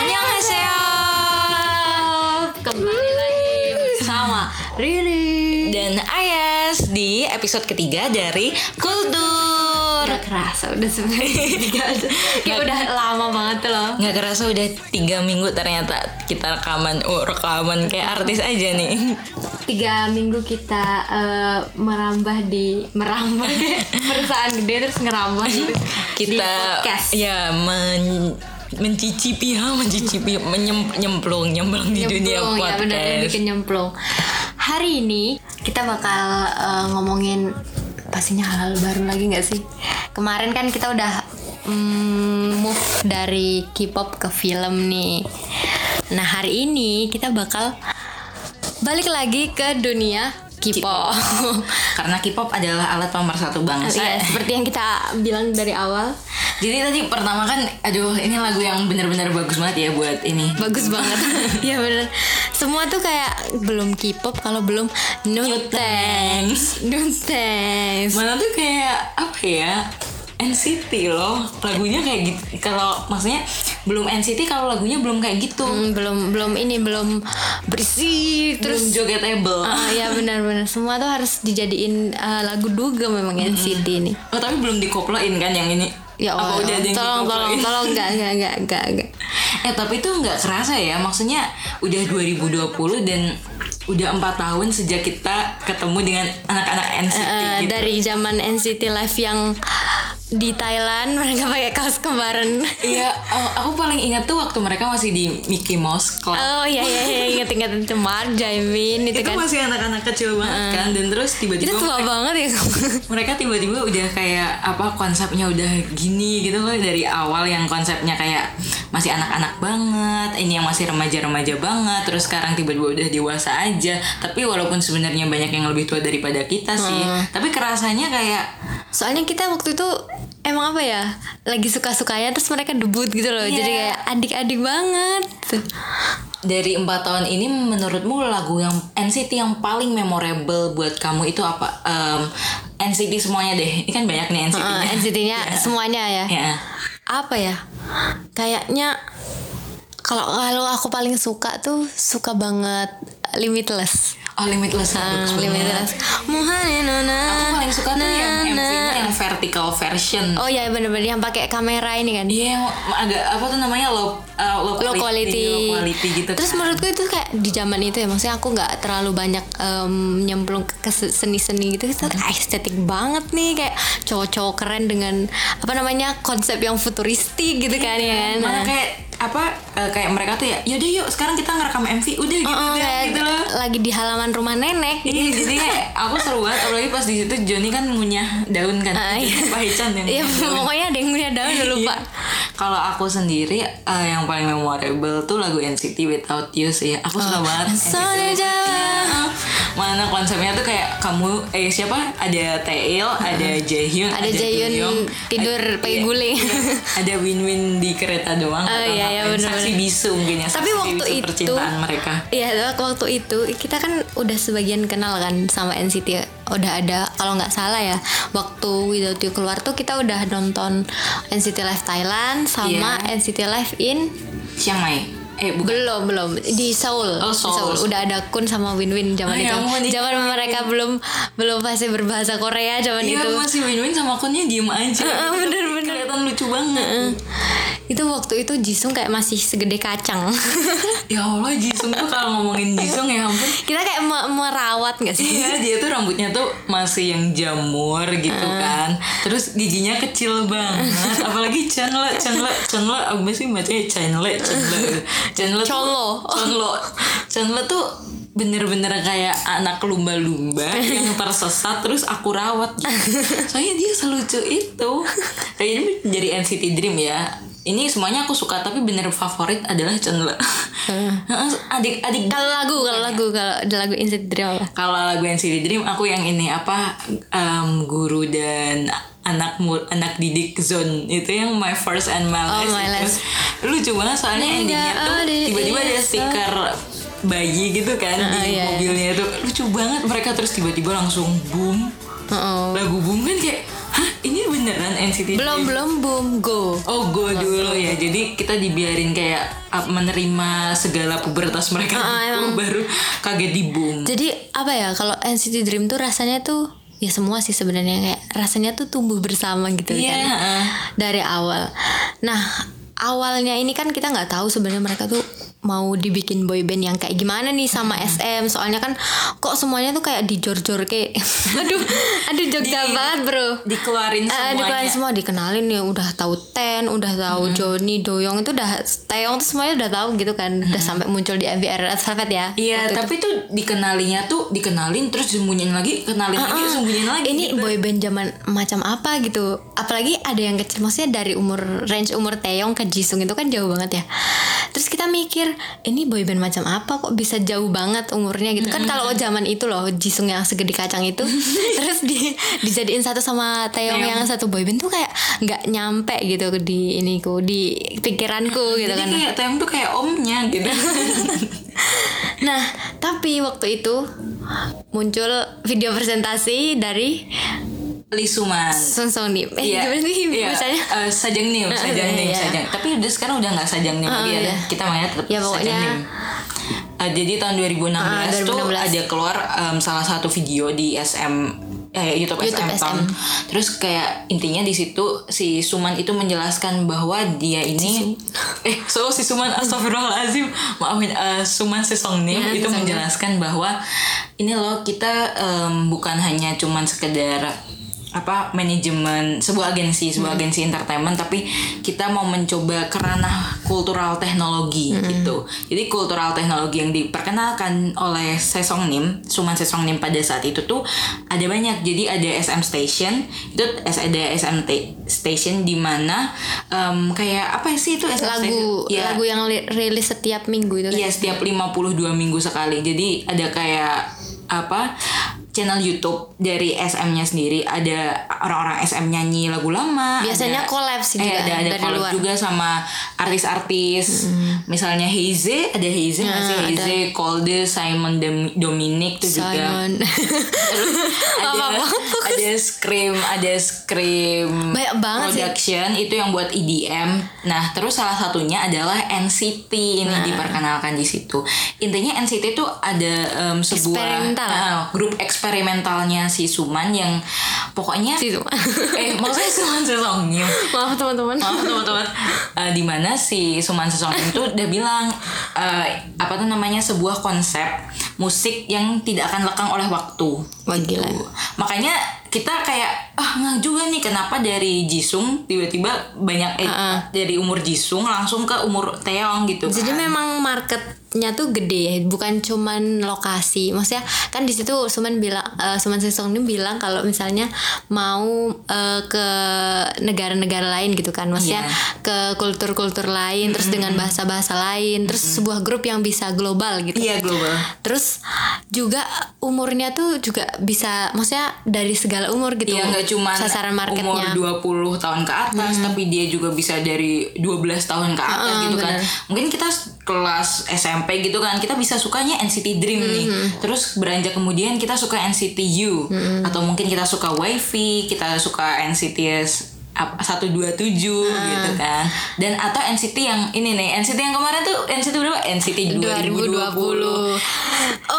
Annyeonghaseyo Kembali lagi bersama Riri dan Ayas di episode ketiga dari Kultur. Gak kerasa udah sebenarnya Kayak udah lama banget tuh loh. Nggak kerasa udah tiga minggu ternyata kita rekaman Oh rekaman kayak artis aja nih. Tiga minggu kita eh, merambah di Merambah Perusahaan gede terus ngerambah gitu Di Kita podcast. ya men mencicipi ha mencicipi menyem, nyemplung nyemplung di dunia Nyemplung, ya benar podcast bikin nyemplung Hari ini kita bakal eh, ngomongin pastinya hal baru lagi nggak sih? Kemarin kan kita udah mm, move dari K-pop ke film nih. Nah hari ini kita bakal balik lagi ke dunia K-pop. karena K-pop adalah alat pemersatu bangsa Iya, seperti yang kita bilang dari awal, Jadi tadi pertama kan, aduh ini lagu yang bener-bener bagus banget ya buat ini. bagus banget. Iya bener. Semua tuh kayak belum K-pop kalau belum no thanks, no thanks. Mana tuh kayak apa ya? NCT loh, lagunya kayak gitu. Kalau maksudnya belum NCT kalau lagunya belum kayak gitu. Hmm, belum belum ini belum bersih Terus terus jogetable. Ah ya benar-benar semua tuh harus dijadiin uh, lagu duga memang NCT ini. Oh tapi belum dikoploin kan yang ini? Ya Apa Allah, udah ada yang tolong tolong dikoploin? tolong enggak enggak enggak enggak enggak. Eh tapi itu nggak kerasa ya, maksudnya udah 2020 dan udah empat tahun sejak kita ketemu dengan anak-anak NCT Eh, gitu. dari zaman NCT Live yang di Thailand mereka pakai kaos kembaran. Iya, oh, aku paling ingat tuh waktu mereka masih di Mickey Mouse Club. Oh iya iya iya inget-inget Cemar, Jaimin itu, itu kan. masih anak-anak kecil banget kan dan terus Itu tiba-tiba tua banget ya. mereka tiba-tiba udah kayak apa konsepnya udah gini gitu loh dari awal yang konsepnya kayak masih anak-anak banget ini yang masih remaja-remaja banget terus sekarang tiba-tiba udah dewasa aja tapi walaupun sebenarnya banyak yang lebih tua daripada kita sih tapi kerasanya kayak Soalnya kita waktu itu emang apa ya lagi suka-sukanya terus mereka debut gitu loh. Iya. Jadi kayak adik-adik banget. dari empat tahun ini menurutmu lagu yang NCT yang paling memorable buat kamu itu apa Em, NCT semuanya deh ini kan banyak nih NCT Uh, -nya. NCT-nya semuanya ya. ya Apa ya? Kayaknya kalau kalau aku paling suka tuh suka banget Limitless. oh limitless Ah, bagus. Limitless. Aku paling suka tuh yang MV-nya yang vertical version. Oh iya bener-bener yang pakai kamera ini kan. Iya, yang agak apa tuh namanya low uh, low, low quality, low quality gitu. Terus kan. menurutku itu kayak di zaman itu ya, maksudnya aku nggak terlalu banyak em, nyemplung ke se- seni-seni gitu, itu Hmm. estetik banget nih kayak cowok-cowok keren dengan apa namanya konsep yang futuristik gitu kan ya kan. mana kayak apa uh, kayak mereka tuh ya, yaudah yuk sekarang kita ngerekam MV udah gitu oh, deh, kayak gitu loh. lagi di halaman rumah nenek. Iya, jadi aku seru banget apalagi pas di situ Joni kan ngunyah daun kan. Ah, iya. Pak yang Iya ngunyah pokoknya ada yang punya daun lupa. Iya. Kalau aku sendiri uh, yang paling memorable tuh lagu NCT Without You sih. Aku suka banget. NCT Soalnya Without You. Mana konsepnya tuh kayak kamu eh siapa? Ada Taeil, ada Jaehyun, Ada Jaehyun Doyoung, tidur ada- pakai iya, guling. iya. ada Win-Win di kereta doang. Oh, atau iya, iya, bener-bener. Saksi bisu mungkin ya. Tapi waktu bisu itu percintaan mereka. Iya, waktu itu kita kan udah sebagian kenal kan sama NCT. Udah ada kalau nggak salah ya, waktu Without You keluar tuh kita udah nonton NCT Live Thailand sama Iya. NCT Live in Chiang Mai. Eh bukan. belum belum di Seoul. Oh, Di Seoul. Udah ada Kun sama Win Win zaman Oh, ya itu. itu. Zaman mereka belum belum pasti berbahasa Korea zaman Iya itu. masih Win-Win sama akunnya diem aja. Heeh, Gitu. bener-bener. Kelihatan lucu banget. Itu waktu itu Jisung kayak masih segede kacang. Ya Allah Jisung tuh kalau ngomongin Jisung ya ampun kita kayak me- merawat nggak sih? Iya dia tuh rambutnya tuh masih yang jamur gitu kan Terus giginya kecil banget Apalagi Chenle Chenle Chenle apa sih bacanya Chenle Chenle Chenle tuh-. Chonlo. Chenle tuh bener-bener kayak anak lumba-lumba yang tersesat terus aku rawat. Gitu. Soalnya dia selucu itu. Kayaknya jadi NCT Dream ya. Ini semuanya aku suka tapi bener favorit adalah Chenle. Adik-adik Kalau lagu, kalau lagu, kalau ada lagu Inside Dream apa? kalau lagu NCT Dream aku yang ini apa? Em, guru dan anak mu- anak didik zone. Itu yang my first and my Oh, last. My itu. Last. lucu banget soalnya Nggak endingnya tuh tiba-tiba ada stiker bayi gitu kan Ah, di iya, iya. mobilnya itu. Lucu banget. Mereka terus tiba-tiba langsung boom. Oh. lagu boom kan kayak hah ini beneran NCT belum belum boom go. Oh go dulu ya. Jadi kita dibiarin kayak uh, Menerima segala pubertas mereka. Ah, dulu, Baru kaget di boom. Jadi apa ya kalau NCT Dream tuh rasanya tuh ya semua sih sebenarnya kayak rasanya tuh tumbuh bersama gitu Iya, kan heeh. dari awal. Nah awalnya ini kan kita nggak tahu sebenarnya mereka tuh mau dibikin boyband yang kayak gimana nih sama SM soalnya kan kok semuanya tuh kayak dijor-jor kayak aduh aduh Jogja Di- banget bro. Dikeluarin Eh, semuanya. dikeluarin semua dikenalin ya udah tahu Ten udah tahu Joni Doyong itu udah Taeyong tuh semuanya udah tahu gitu kan. Udah sampai muncul di MVR Red Velvet ya Iya waktu itu. tapi tuh dikenalinya tuh Dikenalin terus sembunyiin lagi Kenalin lagi sembunyiin lagi ini gitu. boyband zaman macam apa gitu? Apalagi ada yang kecil maksudnya dari umur range umur Taeyong ke Jisung itu kan jauh banget ya. Terus kita mikir ini boyband macam apa? Kok bisa jauh banget umurnya? Gitu. Kan kalau zaman itu loh Jisung yang segede kacang itu terus di dijadiin satu sama Taeyong yang satu boyband tuh kayak nggak nyampe gitu di iniku di pikiranku gitu Jadi kan. kayak Taeyong tuh kayak omnya gitu. Nah tapi waktu itu muncul video presentasi dari Lisuman Song Song Nim eh Iya, gimana sih iya, bacanya eh, sajang nim, sajang nim, iya. sajang. Tapi udah sekarang udah nggak sajang nim lagi ya. iya. Kita mainnya tetap Ya, sajang pokoknya- nim. Eh, jadi tahun 2016, Ah, tuh 2016. ada keluar em, salah satu video di SM eh, YouTube, YouTube SM, Tom. Terus kayak intinya di situ si Suman itu menjelaskan bahwa dia ini eh so si Suman astagfirullahalazim maafin eh, Suman Sesong Nim Ya, itu menjelaskan bahwa ini loh kita em, bukan hanya cuman sekedar apa manajemen sebuah agensi sebuah agensi entertainment tapi kita mau mencoba ke ranah kultural teknologi gitu. Jadi kultural teknologi yang diperkenalkan oleh Sesong Nim Suman Sesong Nim pada saat itu tuh ada banyak. Jadi ada SM Station itu ada SM Station di mana em, kayak apa sih itu SM lagu Station? Ya, lagu yang li- rilis setiap minggu itu kan? Iya setiap 52 minggu sekali. Jadi ada kayak apa channel YouTube dari SM-nya sendiri ada orang-orang SM nyanyi lagu lama. Biasanya ada- collab sih eh, juga ada ada dari collab luar. juga sama artis-artis. Misalnya Heize, ada Heize sih? Nah, ada. Heize, Kolde, Simon Dem- Dominic itu juga. Simon ada ada Scream, ada Scream Banyak banget sih. Production itu yang buat EDM. Nah, terus salah satunya adalah NCT ini Nah. diperkenalkan di situ. Intinya NCT itu ada em, sebuah Eksperimental. ah, grup eksperimentalnya si Suman yang pokoknya Si Suman. eh maksudnya Suman Sesongnya maaf teman-teman. Maaf teman-teman. Eh, di mana si Suman Sesong itu udah bilang eh, apa tuh namanya sebuah konsep musik yang tidak akan lekang oleh waktu Wah, gila. makanya kita kayak ah nggak juga nih kenapa dari Jisung tiba-tiba banyak eh, dari umur Jisung langsung ke umur Taeyong gitu jadi kan. memang marketnya tuh gede ya bukan cuman lokasi. Maksudnya kan di situ Suman bilang eh, Suman Sesong ini bilang kalau misalnya mau eh, ke negara-negara lain gitu kan. Maksudnya Iya. ke kultur-kultur lain terus dengan bahasa-bahasa lain terus sebuah grup yang bisa global gitu. Iya global. Terus juga umurnya tuh juga bisa maksudnya dari segala umur gitu. Iya nggak cuma sasaran marketnya. umur 20 tahun ke atas tapi dia juga bisa dari 12 tahun ke atas Heeh, gitu kan. bener. Mungkin kita kelas SMP gitu kan kita bisa sukanya NCT Dream nih. Terus beranjak kemudian kita suka NCT U atau mungkin kita suka Wifi, kita suka NCT ap- 127 gitu kan. Dan atau NCT yang ini nih, NCT yang kemarin tuh NCT berapa? NCT 2020. 2020.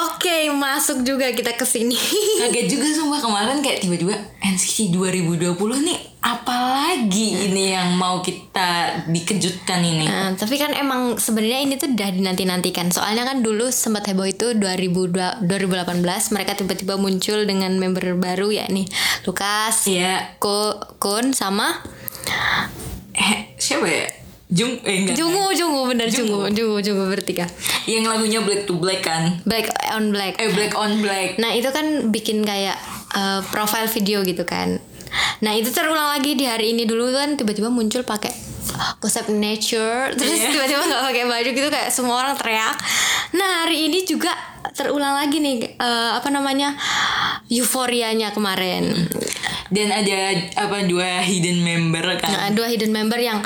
Oke, masuk juga kita ke sini. Kaget juga sumpah kemarin kayak tiba-tiba NCT 2020 nih apalagi ini yang mau kita dikejutkan ini. Nah, tapi kan emang sebenarnya ini tuh udah dinanti-nantikan. Soalnya kan dulu sempat heboh itu 2002 2018 mereka tiba-tiba muncul dengan member baru ya nih Lukas, Iya. Ko, Kun sama Eh, siapa ya? Jung eh enggak. Jungu, Jungu bener Jungu, Jungu, Jungu bertiga. Yang lagunya Black to Black kan. Black on Black. Eh Black on Black. Nah itu kan bikin kayak uh, profile video gitu kan. Nah itu terulang lagi di hari ini dulu kan tiba-tiba muncul pakai konsep nature terus Iya. tiba-tiba nggak pakai baju gitu kayak semua orang teriak. Nah hari ini juga terulang lagi nih uh, apa namanya euforianya kemarin. Dan ada apa dua hidden member kan. Nah, dua hidden member yang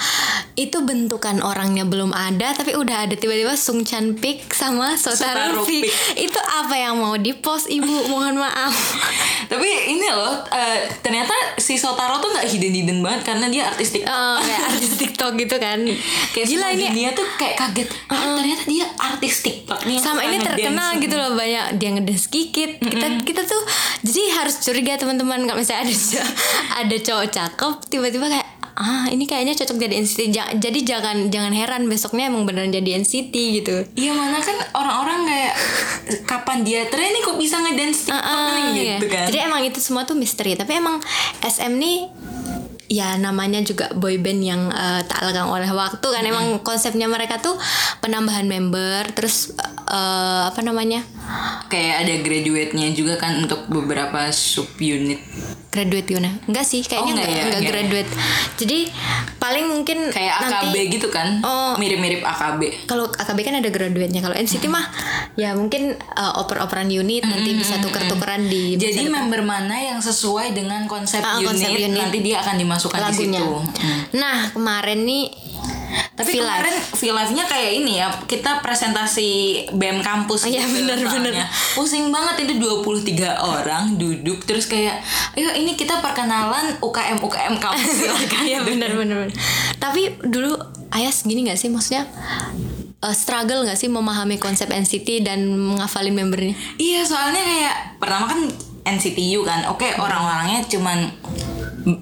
itu bentukan orangnya belum ada tapi udah ada tiba-tiba Sung Chan Pik sama Sotaro Pik. Itu apa yang mau di post ibu? Mohon maaf. Tapi ini loh, eh, ternyata si Sotaro tuh nggak hidden hidden banget karena dia artis TikTok. Oh, kayak artis TikTok gitu kan. Kayak Gila ini dunia tuh kayak kaget. Ah, ternyata dia artis TikTok nih. sama ini terkenal gitu loh banyak dia ngedance kikit kita kita tuh jadi harus curiga teman-teman kalau misalnya ada ada cowok cakep tiba-tiba kayak ah ini kayaknya cocok jadi NCT Ja- jadi jangan jangan heran besoknya emang beneran jadi NCT gitu Iya mana kan orang-orang kayak kapan dia tren nih kok bisa ngedance TikTok Ah, nih iya. gitu kan. Jadi emang itu semua tuh misteri. Tapi emang SM nih ya namanya juga boyband yang eh, tak lekang oleh waktu kan emang konsepnya mereka tuh penambahan member terus eh, apa namanya kayak ada graduate-nya juga kan untuk beberapa sub unit. graduate gimana enggak sih kayaknya Oh, enggak enggak, ya, enggak enggak. graduate jadi paling mungkin Kayak AKB nanti gitu kan. Oh. Mirip-mirip AKB. kalau AKB kan ada graduate-nya kalau NCT mah ya mungkin eh, oper-operan unit nanti bisa tuker-tukeran di Jadi member mana yang sesuai dengan konsep, Ah, unit, konsep unit. nanti dia akan dimasukkan lagunya. di situ. Hmm. Nah kemarin nih Tapi V-Live. kemarin V-Live-nya kayak ini ya, kita presentasi BEM kampus Oh, iya, gitu soalnya. bener. Pusing banget itu 23 orang duduk terus kayak, ayo ini kita perkenalan UKM UKM kampus silakan. Iya benar benar. benar. Tapi dulu Ayas gini nggak sih maksudnya eh, struggle nggak sih memahami konsep NCT dan menghafalin membernya? Iya, soalnya kayak pertama kan NCTU kan. Oke, orang-orangnya cuman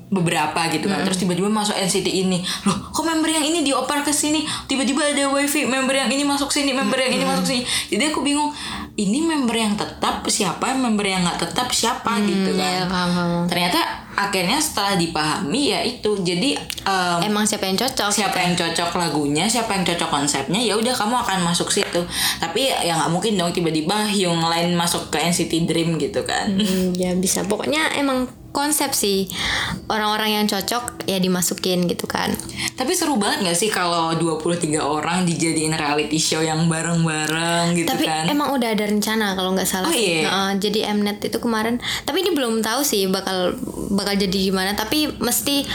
beberapa gitu kan. Terus tiba-tiba masuk NCT ini. Loh, kok member yang ini dioper ke sini? Tiba-tiba ada wifi, member yang ini masuk sini, member yang ini masuk sini. Jadi aku bingung, ini member yang tetap siapa, member yang nggak tetap siapa gitu Iya kan. paham paham. Ternyata akhirnya setelah dipahami ya itu. Jadi em, Emang siapa yang cocok? siapa yang cocok lagunya, siapa yang cocok konsepnya, ya udah kamu akan masuk situ. Tapi ya nggak mungkin dong tiba-tiba Hyung lain masuk ke NCT Dream gitu kan. Hmm, ya bisa. Pokoknya emang konsep sih orang-orang yang cocok ya dimasukin gitu kan. Tapi seru banget gak sih kalau 23 orang dijadiin reality show yang bareng-bareng gitu tapi kan? emang udah ada rencana kalau nggak salah. Oh, iya. Heeh, jadi Mnet itu kemarin. Tapi ini belum tahu sih bakal bakal jadi gimana. Tapi mesti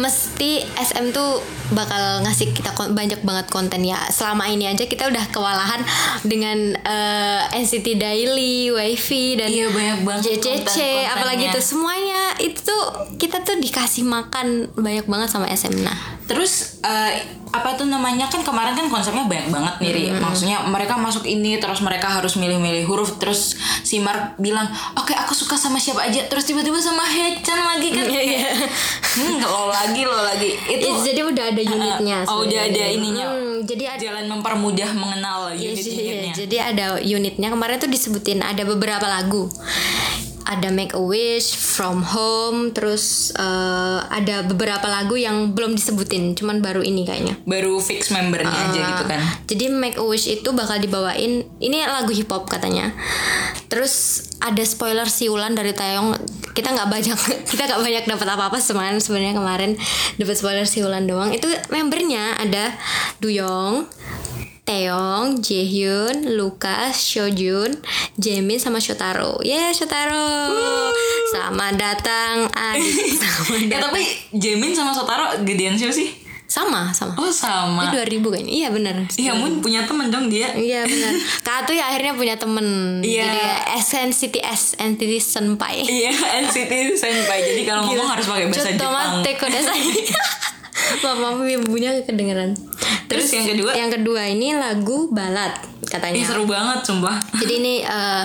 mesti SM tuh bakal ngasih kita banyak banget konten ya. Selama ini aja kita udah kewalahan dengan eh, NCT Daily, Wifi dan Iya, banyak banget JCC, apalagi itu semuanya itu tuh kita tuh dikasih makan banyak banget sama SM. Nah, Terus eh, apa tuh namanya kan kemarin kan konsepnya banyak banget nih Ri. Maksudnya mereka masuk ini terus mereka harus milih-milih huruf terus si Mark bilang oke aku suka sama siapa aja terus tiba-tiba sama Hechan lagi kan Iya. hmm, lo lagi lo lagi itu Ya, jadi udah ada unitnya. oh, udah ada ininya. Hmm, jadi ada jalan mempermudah mengenal Iya sih, unit-unitnya. iya. Jadi ada unitnya kemarin tuh disebutin ada beberapa lagu. Ada Make a Wish, From Home, terus eh, ada beberapa lagu yang belum disebutin, cuman baru ini kayaknya. baru fix membernya aja gitu kan Jadi Make a Wish itu bakal dibawain ini lagu hip hop katanya. Terus ada spoiler siulan dari Taeyong. Kita nggak banyak kita nggak banyak dapat apa-apa sebenarnya sebenarnya kemarin dapat spoiler siulan doang. Itu membernya ada Duyong, Taeyong, Jaehyun, Lucas, Shojun, Jaemin sama Shotaro. Yeah, Shotaro. Selamat datang adik. Selamat ya datang. tapi Jamin sama Sotaro gedean siapa sih Sama, sama. oh sama Ini 2000 kayaknya. Iya bener. Iya Mun punya temen dong dia Iya benar. Kak tuh ya akhirnya punya temen. Iya. Jadi SNCT S NCT Senpai. Iya NCT Senpai Jadi kalau ngomong harus pakai bahasa Jepang Tomate kodasai. Maaf, maaf ibunya kedengeran. Terus yang kedua? Yang kedua ini lagu balad Ih katanya. seru banget sumpah Jadi ini eh,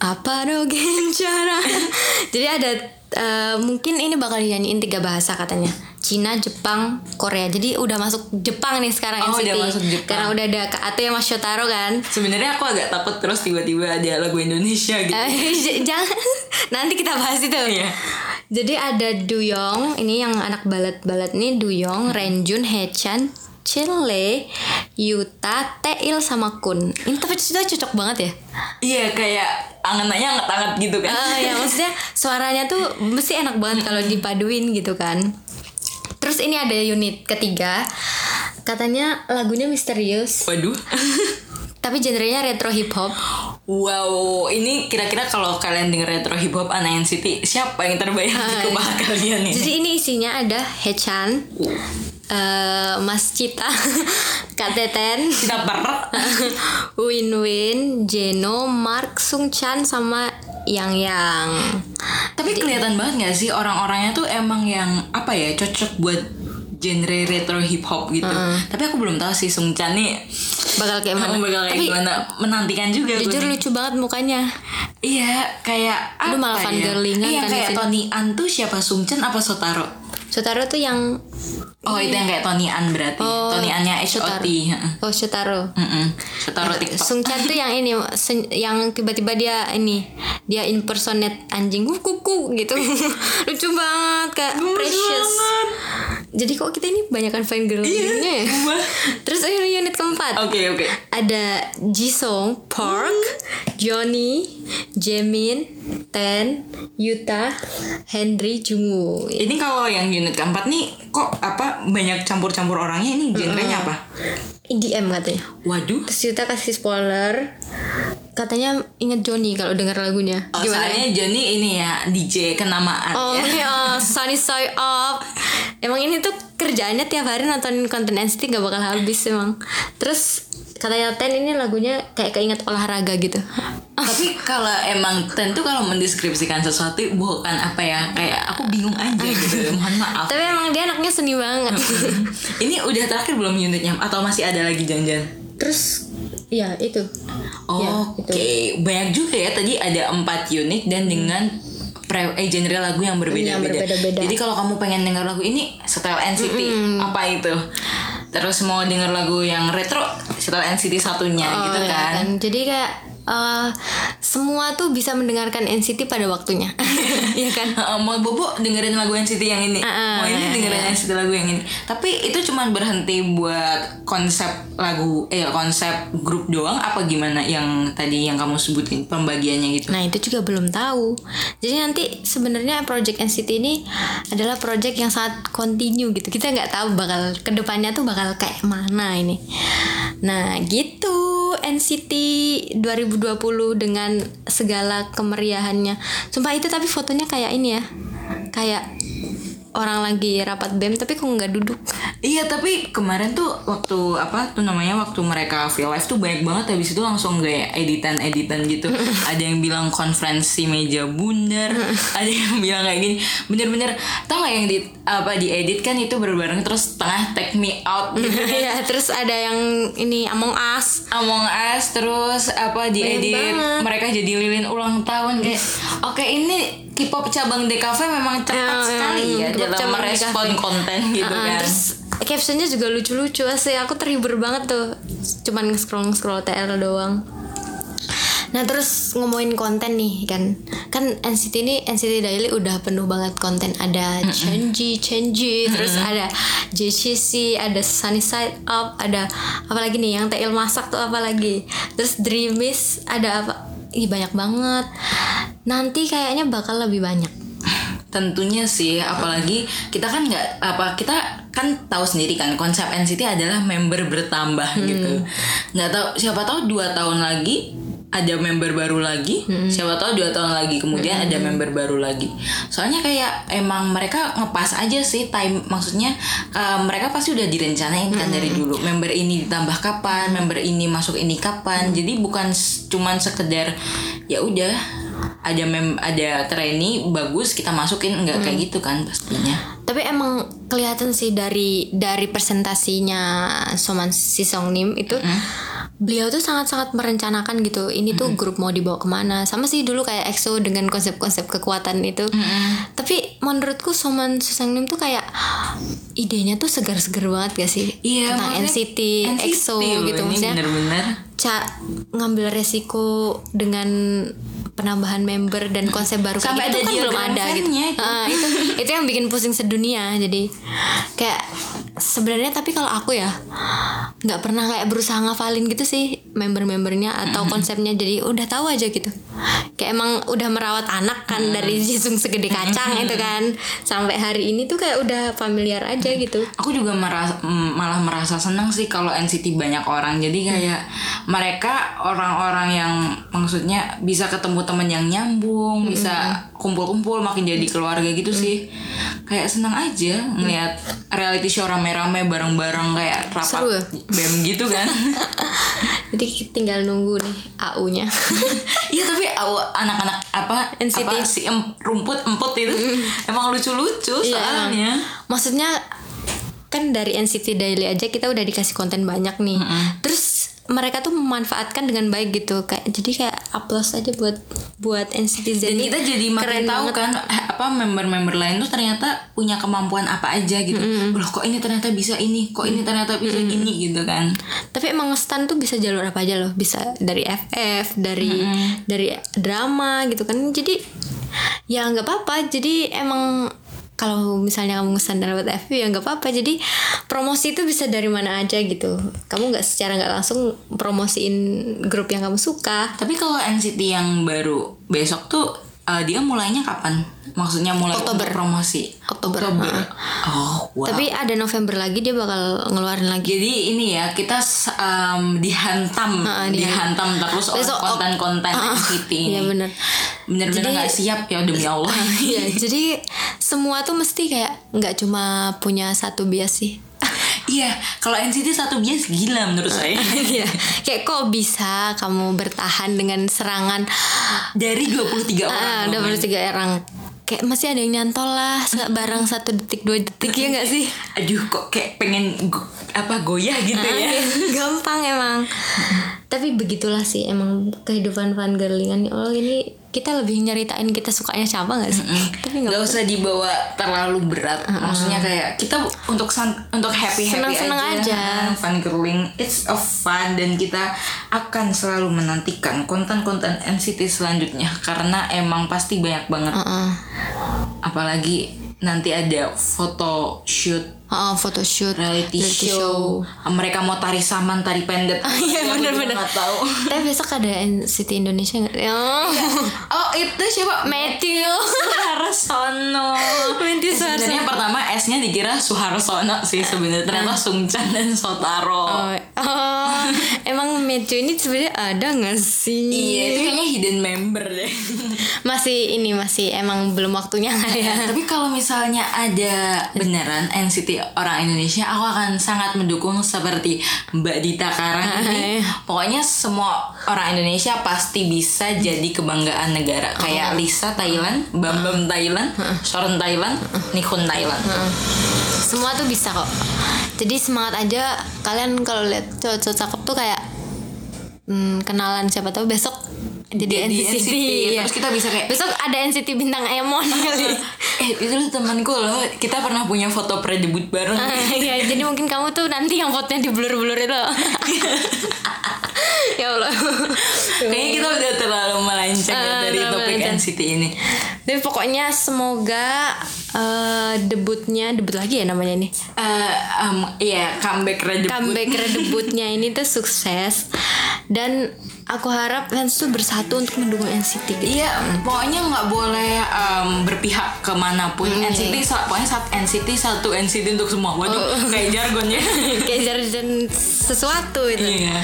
apa do gencara. Jadi ada eh, mungkin ini bakal dinyanyiin tiga bahasa katanya. Cina, Jepang, Korea. Jadi udah masuk Jepang nih sekarang Oh, NCT. udah masuk Jepang. Karena udah ada Atu yang Mas Shotaro kan. Sebenarnya aku agak takut terus tiba-tiba ada lagu Indonesia gitu Eh, jangan nanti kita bahas itu. Iya. Jadi ada Duyong, ini yang anak balad-balad nih Duyong, Renjun, Hechan, Chile, Yuta, Teil sama Kun. Ini tapi itu cocok banget ya. Iya kayak angan-angannya anget-anget gitu kan Ah ya maksudnya suaranya tuh mesti enak banget kalau dipaduin gitu kan. Terus ini ada unit ketiga. Katanya lagunya misterius, Waduh tapi genrenya retro hip hop. Wow, ini kira-kira kalau kalian denger retro hip hop anak NCT, siapa yang terbayang di kepala kalian ini? Jadi ini isinya ada Hechan, eh, Mas Cita, Kak Teten, per Win Win, Jeno, Mark, Sung Chan sama Yang Yang. Tapi kelihatan banget gak sih orang-orangnya tuh emang yang apa ya cocok buat genre retro hip hop gitu. Tapi aku belum tahu sih Sung Chan nih Bakal kayak mana? bakal kayak Tapi gimana. Menantikan juga gue jujur nih. lucu banget mukanya. Iya, kayak Aduh, apa malah ya? Iya, kan di kayak. Tony An tuh siapa Sung Chan apa Sotaro? Sutaro tuh yang Oh, itu yang kayak Tony An berarti. Oh, Tony An-nya Shotaro. HOT. Oh Sutaro. Mm-mm. Sotaro TikTok. Sung Chan tuh yang ini yang tiba-tiba dia ini dia impersonate anjing kuku gitu lucu banget kak precious jadi kok kita ini banyakan fan girlingnya ya terus ini unit keempat Oke, oke. ada Jisung Park Johnny Jamin Ten Yuta Henry Jungwoo Ini kalau yang unit keempat nih kok apa banyak campur-campur orangnya? Ini genrenya apa? EDM katanya. Waduh. terus Yuta kasih spoiler katanya inget Johnny kalau dengar lagunya Oh, gimana soalnya Johnny ini ya DJ kenamaan Oh ya. iya, Sunny Side Up. Emang ini tuh kerjaannya tiap hari nonton konten NCT gak bakal habis emang. Terus katanya Ten ini lagunya kayak keinget olahraga gitu. Tapi kalau emang tentu kalau mendeskripsikan sesuatu bukan apa ya kayak aku bingung aja gitu. Mohon maaf. Tapi emang dia anaknya seni banget. ini udah terakhir belum unitnya atau masih ada lagi janjian? Terus ya itu. Ya, Oke, banyak juga ya tadi ada empat unit dan dengan pre eh genre lagu yang berbeda-beda. Yang berbeda-beda. Jadi kalau kamu pengen denger lagu ini setel NCT apa itu? Terus mau denger lagu yang retro setel NCT satunya gitu Oh, ya kan. Jadi kayak eh, semua tuh bisa mendengarkan NCT pada waktunya. Iya kan? Heeh, mau bobo dengerin lagu NCT yang ini, Ah, mau ini iya, dengerin NCT lagu yang ini. Tapi itu cuman berhenti buat konsep lagu, eh konsep grup doang apa gimana yang tadi yang kamu sebutin pembagiannya gitu? Nah itu juga belum tahu. Jadi nanti sebenarnya project NCT ini adalah project yang sangat continue gitu. Kita nggak tahu bakal ke depannya tuh bakal kayak mana ini. Nah gitu NCT 2020 dengan segala kemeriahannya. Sumpah itu tapi fotonya kayak ini ya, kayak orang lagi rapat bem tapi kok nggak duduk. Iya tapi kemarin tuh waktu apa tuh namanya waktu mereka feel live tuh banyak banget. Habis itu langsung kayak editan editan gitu. Ada yang bilang konferensi meja bundar ada yang bilang kayak gini. Bener-bener tau gak yang di apa diedit kan itu berbareng terus tengah take me out gitu ya terus ada yang ini Among Us. Among Us terus apa diedit. mereka jadi lilin ulang tahun kayak oke ini K-pop cabang DKV memang cepat Ya, sekali ya K-pop dalam merespon DKV. konten gitu Uh-uh, kan. Terus captionnya juga lucu-lucu asli. Aku terhibur banget tuh. Cuman nge-scroll scroll TL doang. Nah terus ngomongin konten nih kan. Kan NCT ini NCT Daily udah penuh banget konten. Ada Chenji, Chenji Terus ada JCC Ada Sunny Side Up Ada apa lagi nih? Yang Tail masak tuh apa lagi? Terus Dreamis Ada apa? Ih banyak banget Nanti kayaknya bakal lebih banyak Tentunya sih, apalagi kita kan nggak apa kita kan tahu sendiri kan konsep NCT adalah member bertambah gitu. Nggak tahu siapa tahu dua tahun lagi ada member baru lagi, siapa tahu dua tahun lagi kemudian ada member baru lagi. Soalnya kayak emang mereka ngepas aja sih time, maksudnya eh, mereka pasti udah direncanain kan dari dulu. Member ini ditambah kapan, member ini masuk ini kapan. Jadi bukan cuman sekedar ya udah ada mem ada trainee bagus kita masukin nggak kayak gitu kan pastinya Tapi emang kelihatan sih dari dari presentasinya Soman Si Song Nim itu beliau tuh sangat-sangat merencanakan gitu. Ini tuh grup mau dibawa ke mana. Sama sih dulu kayak EXO dengan konsep-konsep kekuatan itu. Tapi menurutku Soman Si Song Nim tuh kayak idenya tuh segar-segar banget gak sih? Iya, Tentang NCT, NCT EXO gitu maksudnya. bener-bener Ca ngambil resiko dengan penambahan member dan konsep baru kayak Sampai gitu kan belum ada gitu. itu. Ah, itu itu yang bikin pusing sedunia. Jadi kayak sebenarnya tapi kalau aku ya nggak pernah kayak berusaha ngafalin gitu sih member-membernya atau konsepnya jadi udah tahu aja gitu. Kayak emang udah merawat anak kan dari Jisung segede kacang itu kan sampai hari ini tuh kayak udah familiar aja gitu. aku juga merasa, mm, malah merasa senang sih kalau NCT banyak orang jadi kayak mereka orang-orang yang maksudnya bisa ketemu teman yang nyambung bisa kumpul-kumpul makin jadi keluarga gitu sih kayak senang aja ngeliat reality show rame-rame bareng-bareng kayak rapat Seru ya? bem gitu kan Jadi tinggal nunggu nih AU-nya. Iya tapi aw- anak-anak apa NCT. apa si em- rumput emput itu emang lucu-lucu Iya, soalnya. Maksudnya kan dari NCT Daily aja kita udah dikasih konten banyak nih. Terus mereka tuh memanfaatkan dengan baik gitu kayak jadi kayak applause aja buat buat NCT Dan kita jadi makin Keren tahu banget. kan eh, apa member-member lain tuh ternyata punya kemampuan apa aja gitu. Loh kok ini ternyata bisa ini, kok ini ternyata bisa gini gitu kan. Tapi emang stan tuh bisa jalur apa aja loh. Bisa dari FF, dari dari drama gitu kan. Jadi ya nggak apa-apa. Jadi emang kalau misalnya kamu ngestand lewat FB ya nggak apa-apa. Jadi promosi itu bisa dari mana aja gitu. Kamu nggak secara nggak langsung promosiin grup yang kamu suka. Tapi kalau NCT yang baru besok tuh eh, dia mulainya kapan? Maksudnya mulai Oktober. promosi. Oktober. Oh, wow. Tapi ada November lagi dia bakal ngeluarin lagi. Jadi ini ya kita em, dihantam, Ha, dihantam terus oleh konten-konten Ah, NCT ini. Iya bener. Bener-bener nggak siap ya demi Allah. Iya, jadi semua tuh mesti kayak nggak cuma punya satu bias sih. Iya, kalau NCT satu bias gila menurut saya. Iya, kayak kok bisa kamu bertahan dengan serangan Dari 23 ah, orang. udah baru tiga orang. Kayak masih ada yang nyantol lah barang satu detik dua detik ya nggak sih? Aduh kok kayak pengen apa goyah gitu Ah, ya. Gampang emang. Tapi begitulah sih emang kehidupan fan girlingan. Oh ini kita lebih nyeritain kita sukanya siapa nggak sih? Tapi nggak Gak usah dibawa terlalu berat. Maksudnya kayak kita untuk san- untuk happy happy Senang-senang aja. Fun girling, it's a fun dan kita akan selalu menantikan konten-konten NCT selanjutnya karena emang pasti banyak banget. Apalagi nanti ada foto shoot Heeh, photoshoot, reality, show. mereka mau tari saman tari pendet Iya nggak tahu Tapi besok ada NCT Indonesia nggak? Oh. oh itu siapa Matthew. Suharsono Matthew sebenarnya Suharsono. pertama S nya dikira Suharsono sih sebenarnya ternyata Sungchan dan Sotaro Oh, oh, emang Matthew ini sebenarnya ada nggak sih? iya itu kayaknya hidden member deh Masih ini masih emang belum waktunya kali ya. tapi kalau misalnya ada beneran NCT orang Indonesia aku akan sangat mendukung seperti Mbak Dita Karang ini. pokoknya semua orang Indonesia pasti bisa jadi kebanggaan negara. Kayak Lisa Thailand Bambam Thailand Soren Thailand Nikhun Thailand. Semua tuh bisa kok. Jadi semangat aja. Kalian kalau lihat cowok-cowok cakep tuh kayak hmm, kenalan siapa tahu besok jadi, Jadi NCT. NCT, iya. terus kita bisa kayak- besok ada NCT bintang Emon kali. eh itu tuh temanku loh kita pernah punya foto pre-debut bareng Iya, jadi mungkin kamu tuh nanti yang fotonya di blur-blur itu. ya Allah. kayaknya kita udah terlalu melenceng ya Ah, dari topik melenceng. NCT ini Tapi pokoknya semoga eh, debutnya debut lagi ya namanya ini. Eh, em, iya comeback redebut Comeback debutnya ini tuh sukses dan aku harap fans tuh bersatu untuk mendukung NCT gitu. Iya, pokoknya nggak boleh em, berpihak ke mana pun. Hmm, NCT, iya. sa- pokoknya saat NCT satu NCT untuk semua. Oh. Waduh, kayak jargonnya. Kayak jargon sesuatu itu. Iya.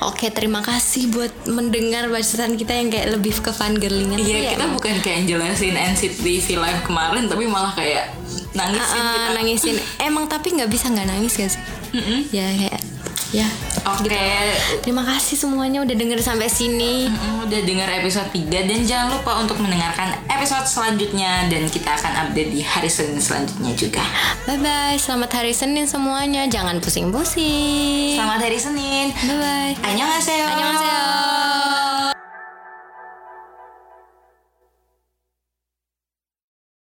Oke, terima kasih buat mendengar bacotan kita yang kayak lebih ke fan girlingan. Iya, kita bukan kayak jelasin NCT V Live kemarin, tapi malah kayak nangisin Ah, kita. nangisin. Emang tapi nggak bisa nggak nangis gak sih? Ya kayak ya. Oke, Terima kasih semuanya udah denger sampai sini. Udah dengar episode 3 dan jangan lupa untuk mendengarkan episode selanjutnya dan kita akan update di hari Senin selanjutnya juga. Bye bye. Selamat hari Senin semuanya. Jangan pusing-pusing. Selamat hari Senin. Bye bye. Annyeonghaseyo. Annyeonghaseyo.